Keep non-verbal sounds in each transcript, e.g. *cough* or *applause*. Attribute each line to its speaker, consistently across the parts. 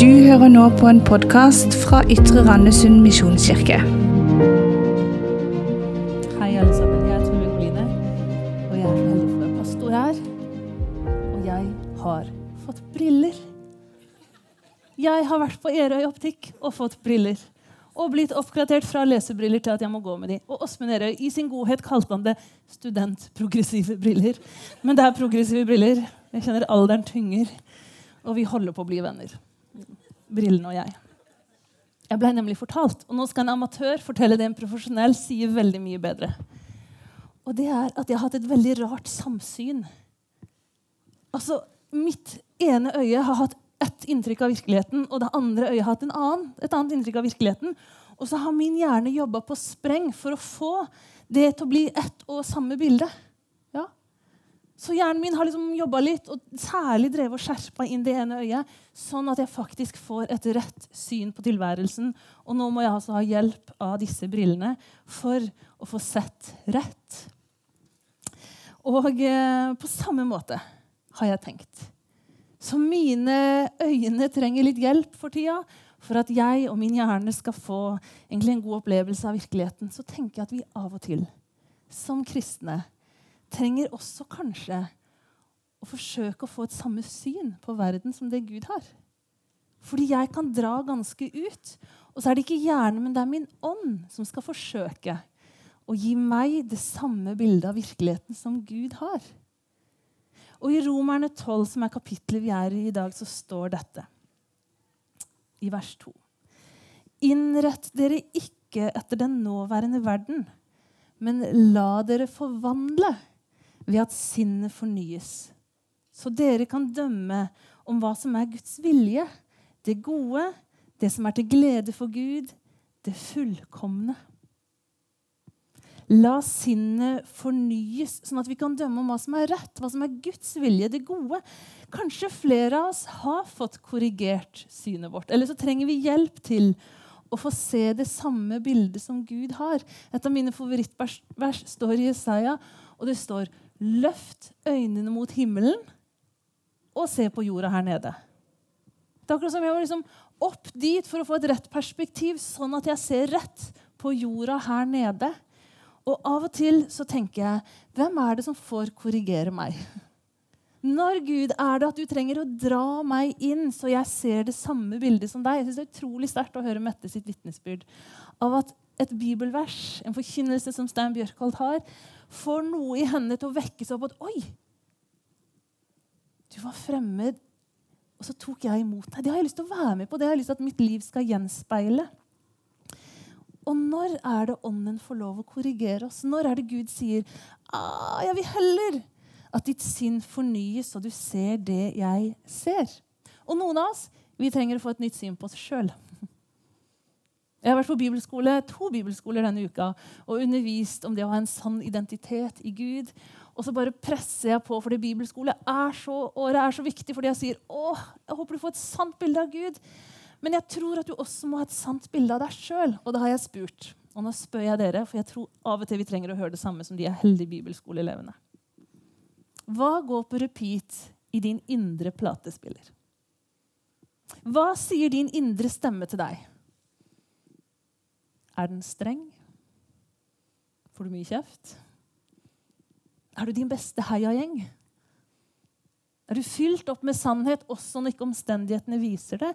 Speaker 1: Du hører nå på en podkast fra Ytre Randesund misjonskirke.
Speaker 2: Hei, alle sammen. Jeg er Tove Goline, og jeg er være pastor her. Og jeg har fått briller. Jeg har vært på Erøy optikk og fått briller. Og blitt oppgradert fra lesebriller til at jeg må gå med de. Og Åsmund Erøy i sin godhet kalte han det studentprogressive briller. Men det er progressive briller. Jeg kjenner alderen tynger. Og vi holder på å bli venner. Brillene og jeg. Jeg ble nemlig fortalt, og nå skal en amatør fortelle det en profesjonell sier veldig mye bedre. Og det er at jeg har hatt et veldig rart samsyn. Altså, Mitt ene øye har hatt ett inntrykk av virkeligheten, og det andre øyet har hatt annen, et annet inntrykk av virkeligheten. Og så har min hjerne jobba på spreng for å få det til å bli ett og samme bilde. Så hjernen min har liksom jobba litt, og særlig drevet og skjerpa inn det ene øyet, sånn at jeg faktisk får et rett syn på tilværelsen. Og nå må jeg altså ha hjelp av disse brillene for å få sett rett. Og eh, på samme måte har jeg tenkt. Så mine øyne trenger litt hjelp for tida for at jeg og min hjerne skal få en god opplevelse av virkeligheten. Så tenker jeg at vi av og til, som kristne, trenger også kanskje å forsøke å få et samme syn på verden som det Gud har. Fordi jeg kan dra ganske ut. Og så er det ikke hjernen, men det er min ånd som skal forsøke å gi meg det samme bildet av virkeligheten som Gud har. Og i Romerne 12, som er kapittelet vi er i i dag, så står dette i vers 2. Innrett dere ikke etter den nåværende verden, men la dere forvandle ved at sinnet fornyes, så dere kan dømme om hva som er Guds vilje, det gode, det som er til glede for Gud, det fullkomne. La sinnet fornyes, sånn at vi kan dømme om hva som er rett, hva som er Guds vilje, det gode. Kanskje flere av oss har fått korrigert synet vårt. Eller så trenger vi hjelp til å få se det samme bildet som Gud har. Et av mine favorittvers står i Jesaja, og det står Løft øynene mot himmelen og se på jorda her nede. Det er akkurat som jeg var liksom opp dit for å få et rett perspektiv, sånn at jeg ser rett på jorda her nede. Og av og til så tenker jeg hvem er det som får korrigere meg? Når Gud er det at du trenger å dra meg inn, så jeg ser det samme bildet som deg? Jeg synes Det er utrolig sterkt å høre Mette sitt vitnesbyrd av at et bibelvers, en forkynnelse som Stein Bjørkholt har, får noe i henne til å vekke seg opp at Oi! Du var fremmed, og så tok jeg imot deg. Det har jeg lyst til å være med på. Det har jeg lyst til at mitt liv skal gjenspeile. Og når er det Ånden får lov å korrigere oss? Når er det Gud sier ah, 'Jeg vil heller at ditt sinn fornyes, og du ser det jeg ser'? Og noen av oss vi trenger å få et nytt syn på oss sjøl. Jeg har vært på bibelskole, to bibelskoler denne uka og undervist om det å ha en sann identitet i Gud. Og så bare presser jeg på, fordi bibelskole er så, er så viktig fordi jeg sier å, jeg håper du får et sant bilde av Gud. Men jeg tror at du også må ha et sant bilde av deg sjøl. Og det har jeg spurt. Og nå spør jeg dere, for jeg tror av og til vi trenger å høre det samme som de er heldige bibelskoleelevene. Hva går på repeat i din indre platespiller? Hva sier din indre stemme til deg? Er den streng? Får du mye kjeft? Er du din beste heiagjeng? Er du fylt opp med sannhet også når ikke omstendighetene viser det?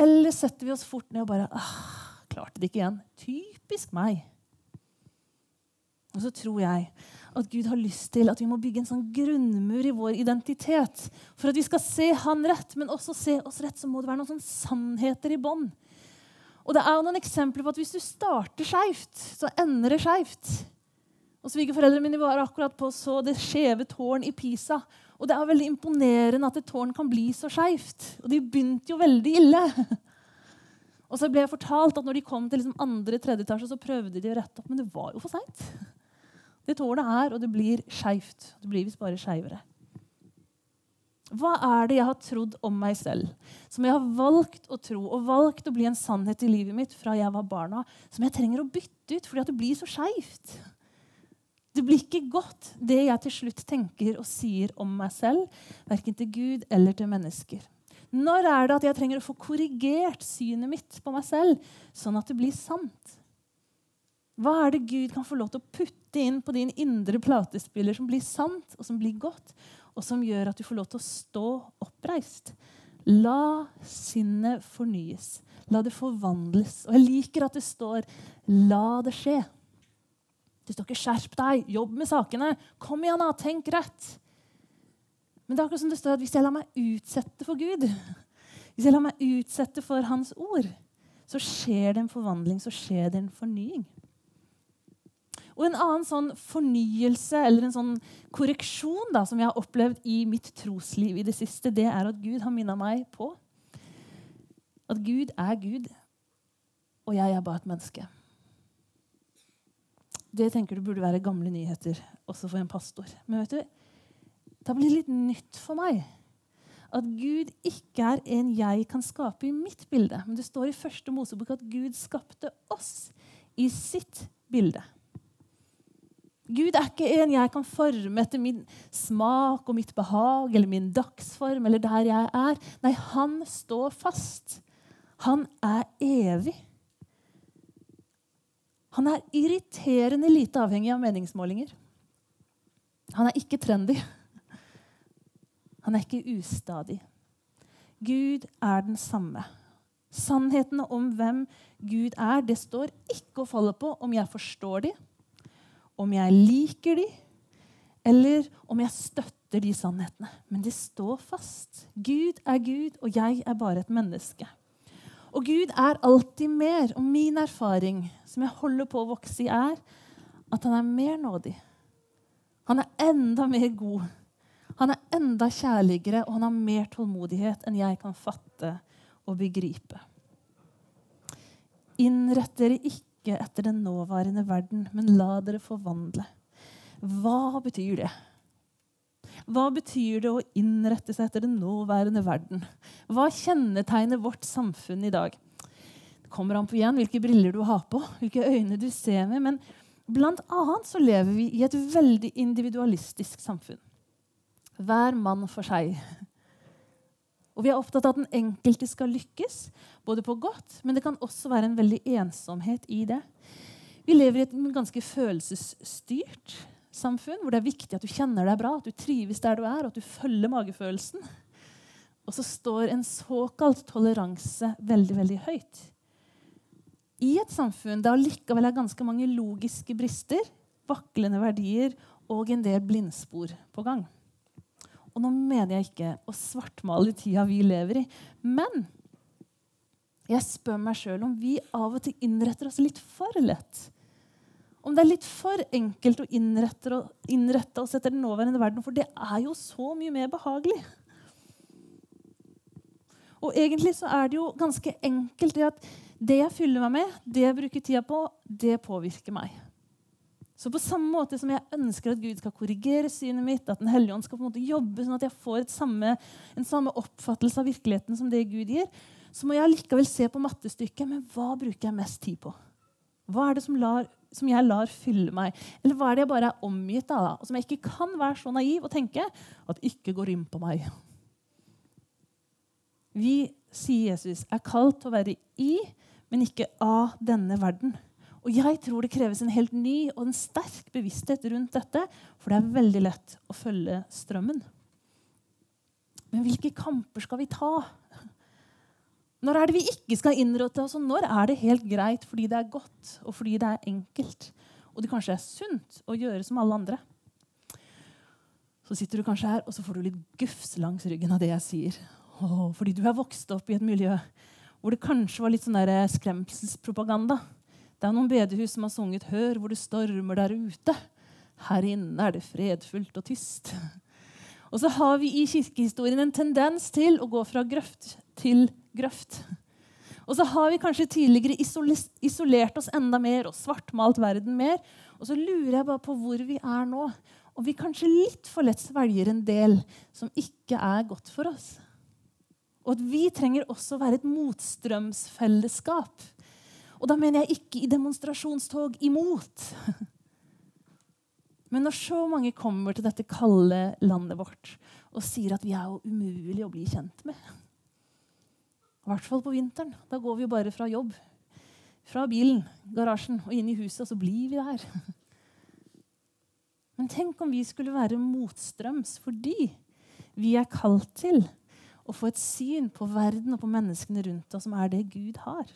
Speaker 2: Eller setter vi oss fort ned og bare ah, Klarte det ikke igjen. Typisk meg. Og så tror jeg at Gud har lyst til at vi må bygge en sånn grunnmur i vår identitet. For at vi skal se Han rett, men også se oss rett, så må det være noen sånne sannheter i bånd. Og det er jo noen eksempler på at hvis du starter skeivt, så ender det skeivt. Og Svigerforeldrene mine var akkurat på så det skjeve tårn i Pisa. Og det er veldig imponerende at et tårn kan bli så skeivt. Og de begynte jo veldig ille. *laughs* Og så ble jeg fortalt at når de kom til liksom andre tredje etasje, så prøvde de å rette opp, men det var jo for seint. Det tårnet er, og det blir skeivt. Det blir visst bare skeivere. Hva er det jeg har trodd om meg selv, som jeg har valgt å tro og valgt å bli en sannhet i livet mitt fra jeg var barna, som jeg trenger å bytte ut fordi det blir så skeivt? Det blir ikke godt, det jeg til slutt tenker og sier om meg selv, verken til Gud eller til mennesker. Når er det at jeg trenger å få korrigert synet mitt på meg selv, sånn at det blir sant? Hva er det Gud kan få lov til å putte inn på din indre platespiller som blir sant, og som blir godt, og som gjør at du får lov til å stå oppreist? La sinnet fornyes. La det forvandles. Og jeg liker at det står 'la det skje'. Det står ikke 'skjerp deg', jobb med sakene. Kom igjen, da, tenk rett. Men det er akkurat som det står at hvis jeg lar meg utsette for Gud, *laughs* hvis jeg lar meg utsette for Hans ord, så skjer det en forvandling, så skjer det en fornying. Og En annen sånn fornyelse eller en sånn korreksjon da, som jeg har opplevd i mitt trosliv i det siste, det er at Gud har minna meg på at Gud er Gud, og jeg er bare et menneske. Det tenker du burde være gamle nyheter også for en pastor. Men vet du, det har blitt litt nytt for meg at Gud ikke er en jeg kan skape i mitt bilde. Men det står i første Mosebok at Gud skapte oss i sitt bilde. Gud er ikke en jeg kan forme etter min smak og mitt behag eller min dagsform eller der jeg er. Nei, han står fast. Han er evig. Han er irriterende lite avhengig av meningsmålinger. Han er ikke trendy. Han er ikke ustadig. Gud er den samme. Sannhetene om hvem Gud er, det står ikke å falle på om jeg forstår dem om jeg liker de, eller om jeg støtter de sannhetene. Men de står fast. Gud er Gud, og jeg er bare et menneske. Og Gud er alltid mer. Og min erfaring, som jeg holder på å vokse i, er at han er mer nådig. Han er enda mer god. Han er enda kjærligere, og han har mer tålmodighet enn jeg kan fatte og begripe. Innrett dere ikke ikke etter den nåværende verden, men la dere forvandle. Hva betyr det? Hva betyr det å innrette seg etter den nåværende verden? Hva kjennetegner vårt samfunn i dag? Det kommer an på igjen hvilke briller du har på, hvilke øyne du ser med. Men blant annet så lever vi i et veldig individualistisk samfunn. Hver mann for seg. Og vi er opptatt av at den enkelte skal lykkes, både på godt, men det kan også være en veldig ensomhet i det. Vi lever i et ganske følelsesstyrt samfunn, hvor det er viktig at du kjenner deg bra, at du trives der du er, og at du følger magefølelsen. Og så står en såkalt toleranse veldig, veldig høyt. I et samfunn der allikevel er ganske mange logiske brister, vaklende verdier og en del blindspor på gang. Og nå mener jeg ikke å svartmale tida vi lever i. Men jeg spør meg sjøl om vi av og til innretter oss litt for lett. Om det er litt for enkelt å innrette, oss etter den nåværende verden. For det er jo så mye mer behagelig. Og egentlig så er det jo ganske enkelt det at det jeg fyller meg med, det jeg bruker tida på, det påvirker meg. Så på samme måte som jeg ønsker at Gud skal korrigere synet mitt, at Den hellige ånd skal på en måte jobbe sånn at jeg får samme, en samme oppfattelse av virkeligheten som det Gud gir, så må jeg likevel se på mattestykket. Men hva bruker jeg mest tid på? Hva er det som, lar, som jeg lar fylle meg? Eller hva er det jeg bare er omgitt av? Og som jeg ikke kan være så naiv og tenke at ikke går inn på meg. Vi, sier Jesus, er kalt til å være i, men ikke av denne verden. Og jeg tror det kreves en helt ny og en sterk bevissthet rundt dette, for det er veldig lett å følge strømmen. Men hvilke kamper skal vi ta? Når er det vi ikke skal innrette oss, og når er det helt greit fordi det er godt og fordi det er enkelt og det kanskje er sunt å gjøre som alle andre? Så sitter du kanskje her og så får du litt gufs langs ryggen av det jeg sier. Åh, fordi du er vokst opp i et miljø hvor det kanskje var litt sånn skremselspropaganda. Det er noen bedehus som har sunget 'Hør hvor det stormer der ute'. Her inne er det fredfullt og tyst. Og så har vi i kirkehistorien en tendens til å gå fra grøft til grøft. Og så har vi kanskje tidligere isolert oss enda mer og svartmalt verden mer. Og så lurer jeg bare på hvor vi er nå. Og vi kanskje litt for lett svelger en del som ikke er godt for oss. Og at vi trenger også å være et motstrømsfellesskap og da mener jeg ikke i demonstrasjonstog imot. *laughs* Men når så mange kommer til dette kalde landet vårt og sier at vi er jo umulig å bli kjent med I hvert fall på vinteren. Da går vi jo bare fra jobb, fra bilen, garasjen og inn i huset, og så blir vi der. *laughs* Men tenk om vi skulle være motstrøms fordi vi er kalt til å få et syn på verden og på menneskene rundt oss som er det Gud har.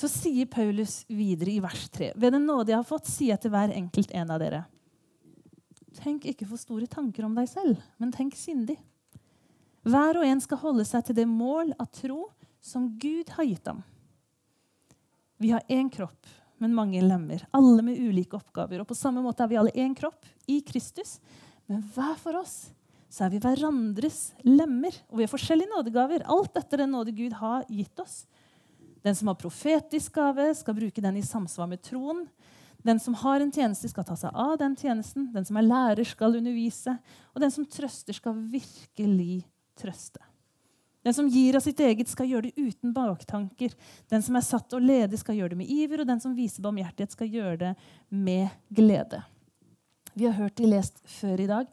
Speaker 2: Så sier Paulus videre i vers 3.: Ved den nåde jeg har fått, sier jeg til hver enkelt en av dere. Tenk ikke for store tanker om deg selv, men tenk sindig. Hver og en skal holde seg til det mål av tro som Gud har gitt ham. Vi har én kropp, men mange lemmer, alle med ulike oppgaver. Og på samme måte er vi alle én kropp i Kristus, men hver for oss så er vi hverandres lemmer. Og vi har forskjellige nådegaver, alt etter den nåde Gud har gitt oss. Den som har profetisk gave, skal bruke den i samsvar med troen. Den som har en tjeneste, skal ta seg av den tjenesten. Den som er lærer, skal undervise. Og den som trøster, skal virkelig trøste. Den som gir av sitt eget, skal gjøre det uten baktanker. Den som er satt og ledig, skal gjøre det med iver, og den som viser barmhjertighet, skal gjøre det med glede. Vi har hørt de lest før i dag.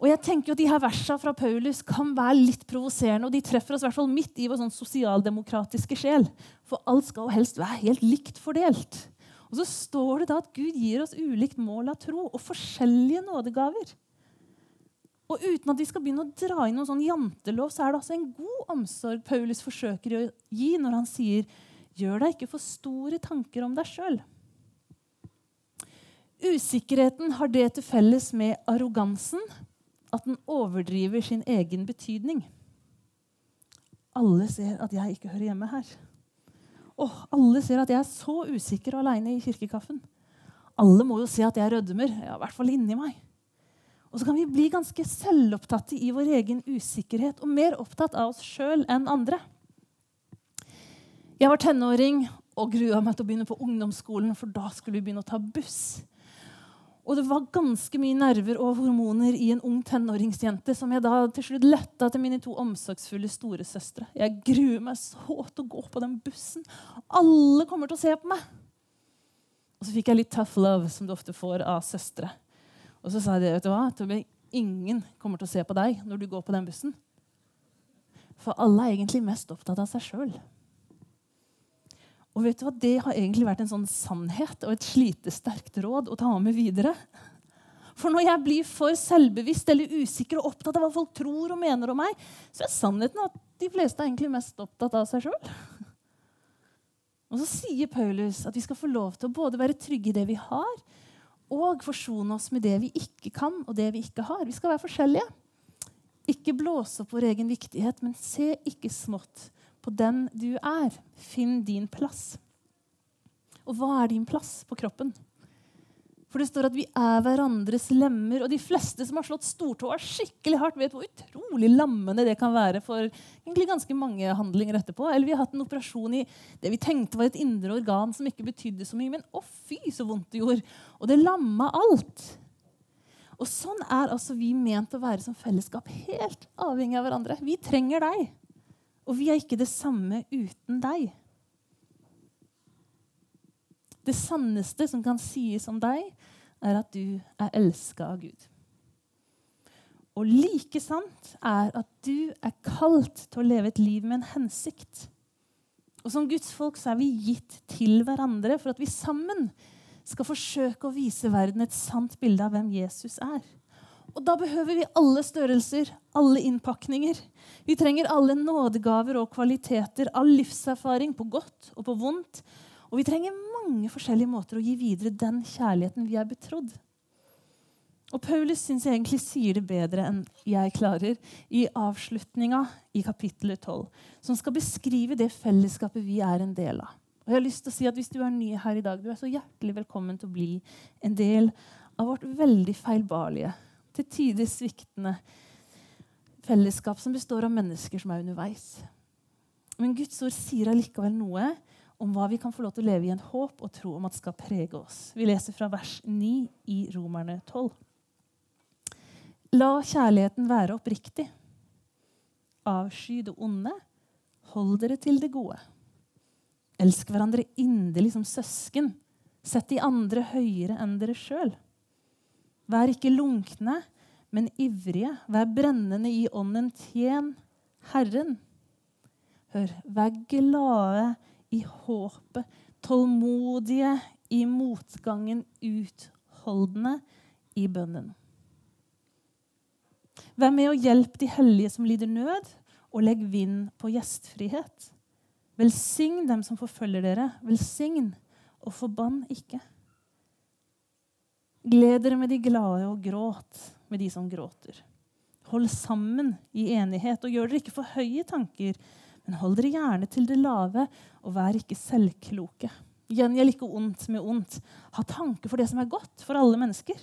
Speaker 2: Og jeg tenker at de her Versene fra Paulus kan være litt provoserende, og de treffer oss i hvert fall midt i vår sånn sosialdemokratiske sjel. For alt skal jo helst være helt likt fordelt. Og så står det da at Gud gir oss ulikt mål av tro og forskjellige nådegaver. Og uten at vi skal begynne å dra inn noen sånn jantelov, så er det altså en god omsorg Paulus forsøker å gi når han sier gjør deg ikke for store tanker om deg sjøl. Usikkerheten har det til felles med arrogansen at den overdriver sin egen betydning. Alle ser at jeg ikke hører hjemme her. Og alle ser at jeg er så usikker og aleine i kirkekaffen. Alle må jo se at jeg rødmer, ja, i hvert fall inni meg. Og så kan vi bli ganske selvopptatte i vår egen usikkerhet og mer opptatt av oss sjøl enn andre. Jeg var tenåring og grua meg til å begynne på ungdomsskolen, for da skulle vi begynne å ta buss. Og det var ganske mye nerver og hormoner i en ung tenåringsjente som jeg da til slutt letta til mine to omsorgsfulle storesøstre. Jeg gruer meg så til å gå på den bussen. Alle kommer til å se på meg. Og så fikk jeg litt tough love, som du ofte får av søstre. Og så sa de vet du hva, Tobi, ingen kommer til å se på deg når du går på den bussen. For alle er egentlig mest opptatt av seg sjøl. Og vet du hva, Det har egentlig vært en sånn sannhet og et slitesterkt råd å ta med videre. For når jeg blir for selvbevisst eller usikker og opptatt av hva folk tror og mener om meg, så er sannheten at de fleste er egentlig mest opptatt av seg sjøl. Og så sier Paulus at vi skal få lov til å både være trygge i det vi har, og forsone oss med det vi ikke kan, og det vi ikke har. Vi skal være forskjellige. Ikke blåse opp vår egen viktighet, men se ikke smått på den du er. Finn din plass. Og hva er din plass på kroppen? For det står at vi er hverandres lemmer. Og de fleste som har slått stortåa skikkelig hardt, vet hvor utrolig lammende det kan være for ganske mange handlinger etterpå. Eller vi har hatt en operasjon i det vi tenkte var et indre organ som ikke betydde så mye. Men å fy, så vondt det gjorde. Og det lamma alt. Og sånn er altså vi ment å være som fellesskap. Helt avhengig av hverandre. Vi trenger deg. Og vi er ikke det samme uten deg. Det sanneste som kan sies om deg, er at du er elska av Gud. Og like sant er at du er kalt til å leve et liv med en hensikt. Og Som Guds folk så er vi gitt til hverandre for at vi sammen skal forsøke å vise verden et sant bilde av hvem Jesus er. Og Da behøver vi alle størrelser, alle innpakninger. Vi trenger alle nådegaver og kvaliteter, all livserfaring på godt og på vondt. Og vi trenger mange forskjellige måter å gi videre den kjærligheten vi er betrodd. Og Paulus synes jeg egentlig sier det bedre enn jeg klarer i avslutninga i kapittel 12, som skal beskrive det fellesskapet vi er en del av. Og jeg har lyst til å si at Hvis du er ny her i dag, du er så hjertelig velkommen til å bli en del av vårt veldig feilbarlige, til tider sviktende fellesskap som består av mennesker som er underveis. Men Guds ord sier allikevel noe om hva vi kan få lov til å leve i en håp og tro om at skal prege oss. Vi leser fra vers 9 i Romerne 12. La kjærligheten være oppriktig. Avsky det onde. Hold dere til det gode. Elsk hverandre inderlig som søsken. Sett de andre høyere enn dere sjøl. Vær ikke lunkne, men ivrige. Vær brennende i ånden. Tjen Herren. Hør, vær glade i håpet, tålmodige i motgangen, utholdende i bønnen. Vær med og hjelp de hellige som lider nød, og legg vind på gjestfrihet. Velsign dem som forfølger dere. Velsign, og forbann ikke. Gled dere med de glade, og gråt med de som gråter. Hold sammen i enighet, og gjør dere ikke for høye tanker, men hold dere gjerne til det lave, og vær ikke selvkloke. Gjengjeld ikke ondt med ondt. Ha tanke for det som er godt for alle mennesker.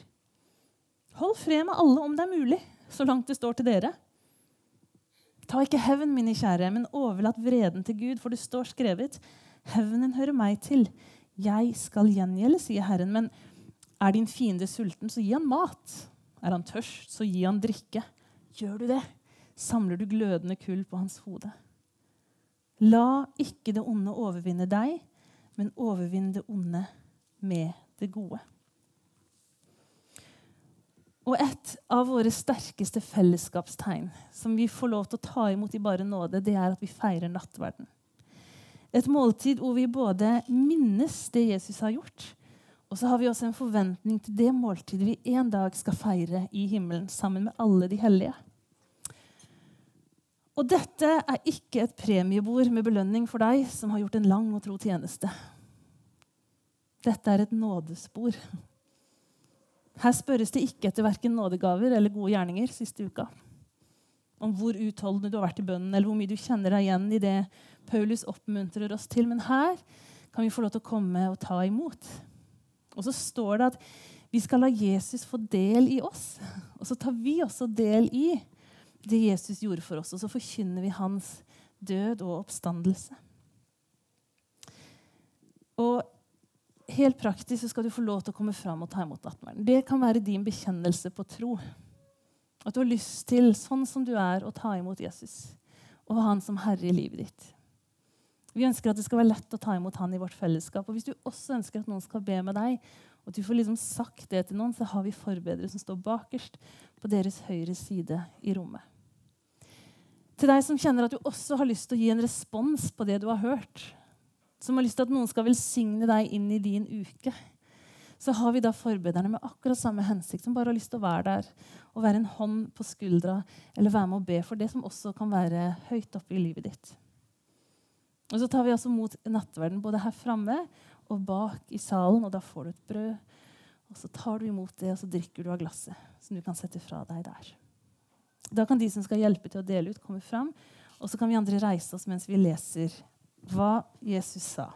Speaker 2: Hold fred med alle om det er mulig, så langt det står til dere. Ta ikke hevn, mine kjære, men overlat vreden til Gud, for det står skrevet:" Hevnen hører meg til. Jeg skal gjengjelde, sier Herren. Men er din fiende sulten, så gi han mat. Er han tørst, så gi han drikke. Gjør du det, samler du glødende kull på hans hode. La ikke det onde overvinne deg, men overvinn det onde med det gode. Og et av våre sterkeste fellesskapstegn som vi får lov til å ta imot i bare nåde, det er at vi feirer nattverden. Et måltid hvor vi både minnes det Jesus har gjort, og så har vi også en forventning til det måltidet vi en dag skal feire i himmelen sammen med alle de hellige. Og dette er ikke et premiebord med belønning for deg som har gjort en lang og tro tjeneste. Dette er et nådespor her spørres det ikke etter verken nådegaver eller gode gjerninger siste uka. Om hvor utholdende du har vært i bønnen, eller hvor mye du kjenner deg igjen i det Paulus oppmuntrer oss til. Men her kan vi få lov til å komme og ta imot. Og så står det at vi skal la Jesus få del i oss. Og så tar vi også del i det Jesus gjorde for oss, og så forkynner vi hans død og oppstandelse. Og helt praktisk så skal du få lov til å komme fram og ta imot nattverden. Det kan være din bekjennelse på tro. At du har lyst til, sånn som du er, å ta imot Jesus og ha han som herre i livet ditt. Vi ønsker at det skal være lett å ta imot han i vårt fellesskap. Og hvis du også ønsker at noen skal be med deg, og at du får liksom sagt det til noen, så har vi forbedere som står bakerst på deres høyre side i rommet. Til deg som kjenner at du også har lyst til å gi en respons på det du har hørt, som har lyst til at noen skal velsigne deg inn i din uke, så har vi da forbederne med akkurat samme hensikt, som bare har lyst til å være der og være en hånd på skuldra eller være med å be for det som også kan være høyt oppe i livet ditt. Og Så tar vi også mot nattverden både her framme og bak i salen, og da får du et brød. Og Så tar du imot det, og så drikker du av glasset som du kan sette fra deg der. Da kan de som skal hjelpe til å dele ut, komme fram. Og så kan vi andre reise oss mens vi leser hva Jesus sa.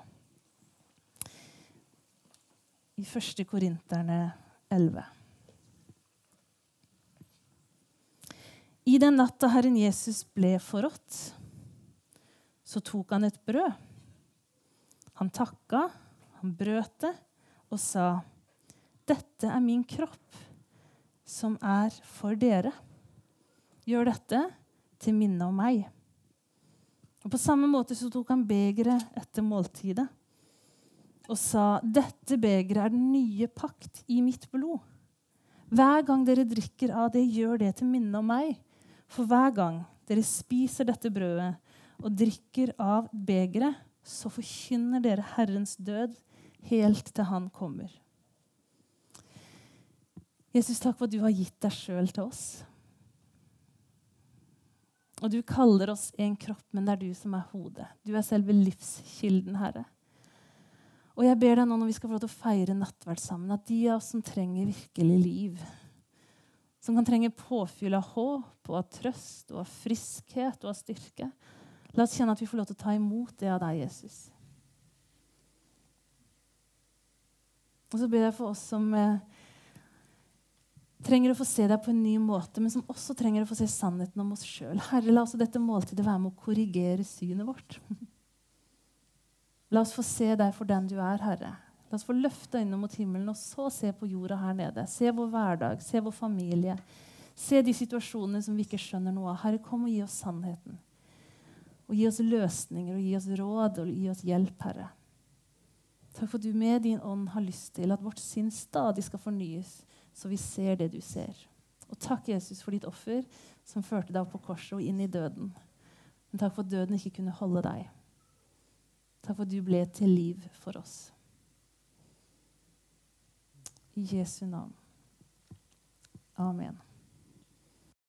Speaker 2: I 1. Korinterne 11. I den natta Herren Jesus ble forrådt, så tok han et brød. Han takka, han brøt det og sa, 'Dette er min kropp, som er for dere.' Gjør dette til minne om meg.' Og På samme måte så tok han begeret etter måltidet og sa, 'Dette begeret er den nye pakt i mitt blod.' Hver gang dere drikker av det, gjør det til minne om meg. For hver gang dere spiser dette brødet og drikker av begeret, så forkynner dere Herrens død helt til Han kommer. Jesus, takk for at du har gitt deg sjøl til oss. Og du kaller oss en kropp, men det er du som er hodet. Du er selve livskilden, Herre. Og jeg ber deg nå når vi skal få lov til å feire nattverd sammen, at de av oss som trenger virkelig liv, som kan trenge påfyll av håp og av trøst og av friskhet og av styrke, la oss kjenne at vi får lov til å ta imot det av deg, Jesus. Og så ber jeg for oss som eh, trenger å få se deg på en ny måte, men som også trenger å få se sannheten om oss sjøl. Herre, la også dette måltidet være med å korrigere synet vårt. La oss få se deg for den du er, Herre. La oss få løfte øynene mot himmelen og så se på jorda her nede. Se vår hverdag, se vår familie. Se de situasjonene som vi ikke skjønner noe av. Herre, kom og gi oss sannheten. Og gi oss løsninger og gi oss råd og gi oss hjelp, Herre. Takk for at du med din ånd har lyst til at vårt sinn stadig skal fornyes så vi ser det du ser. Og takk, Jesus, for ditt offer som førte deg opp på korset og inn i døden. Men takk for at døden ikke kunne holde deg. Takk for at du ble til liv for oss. I Jesu navn. Amen.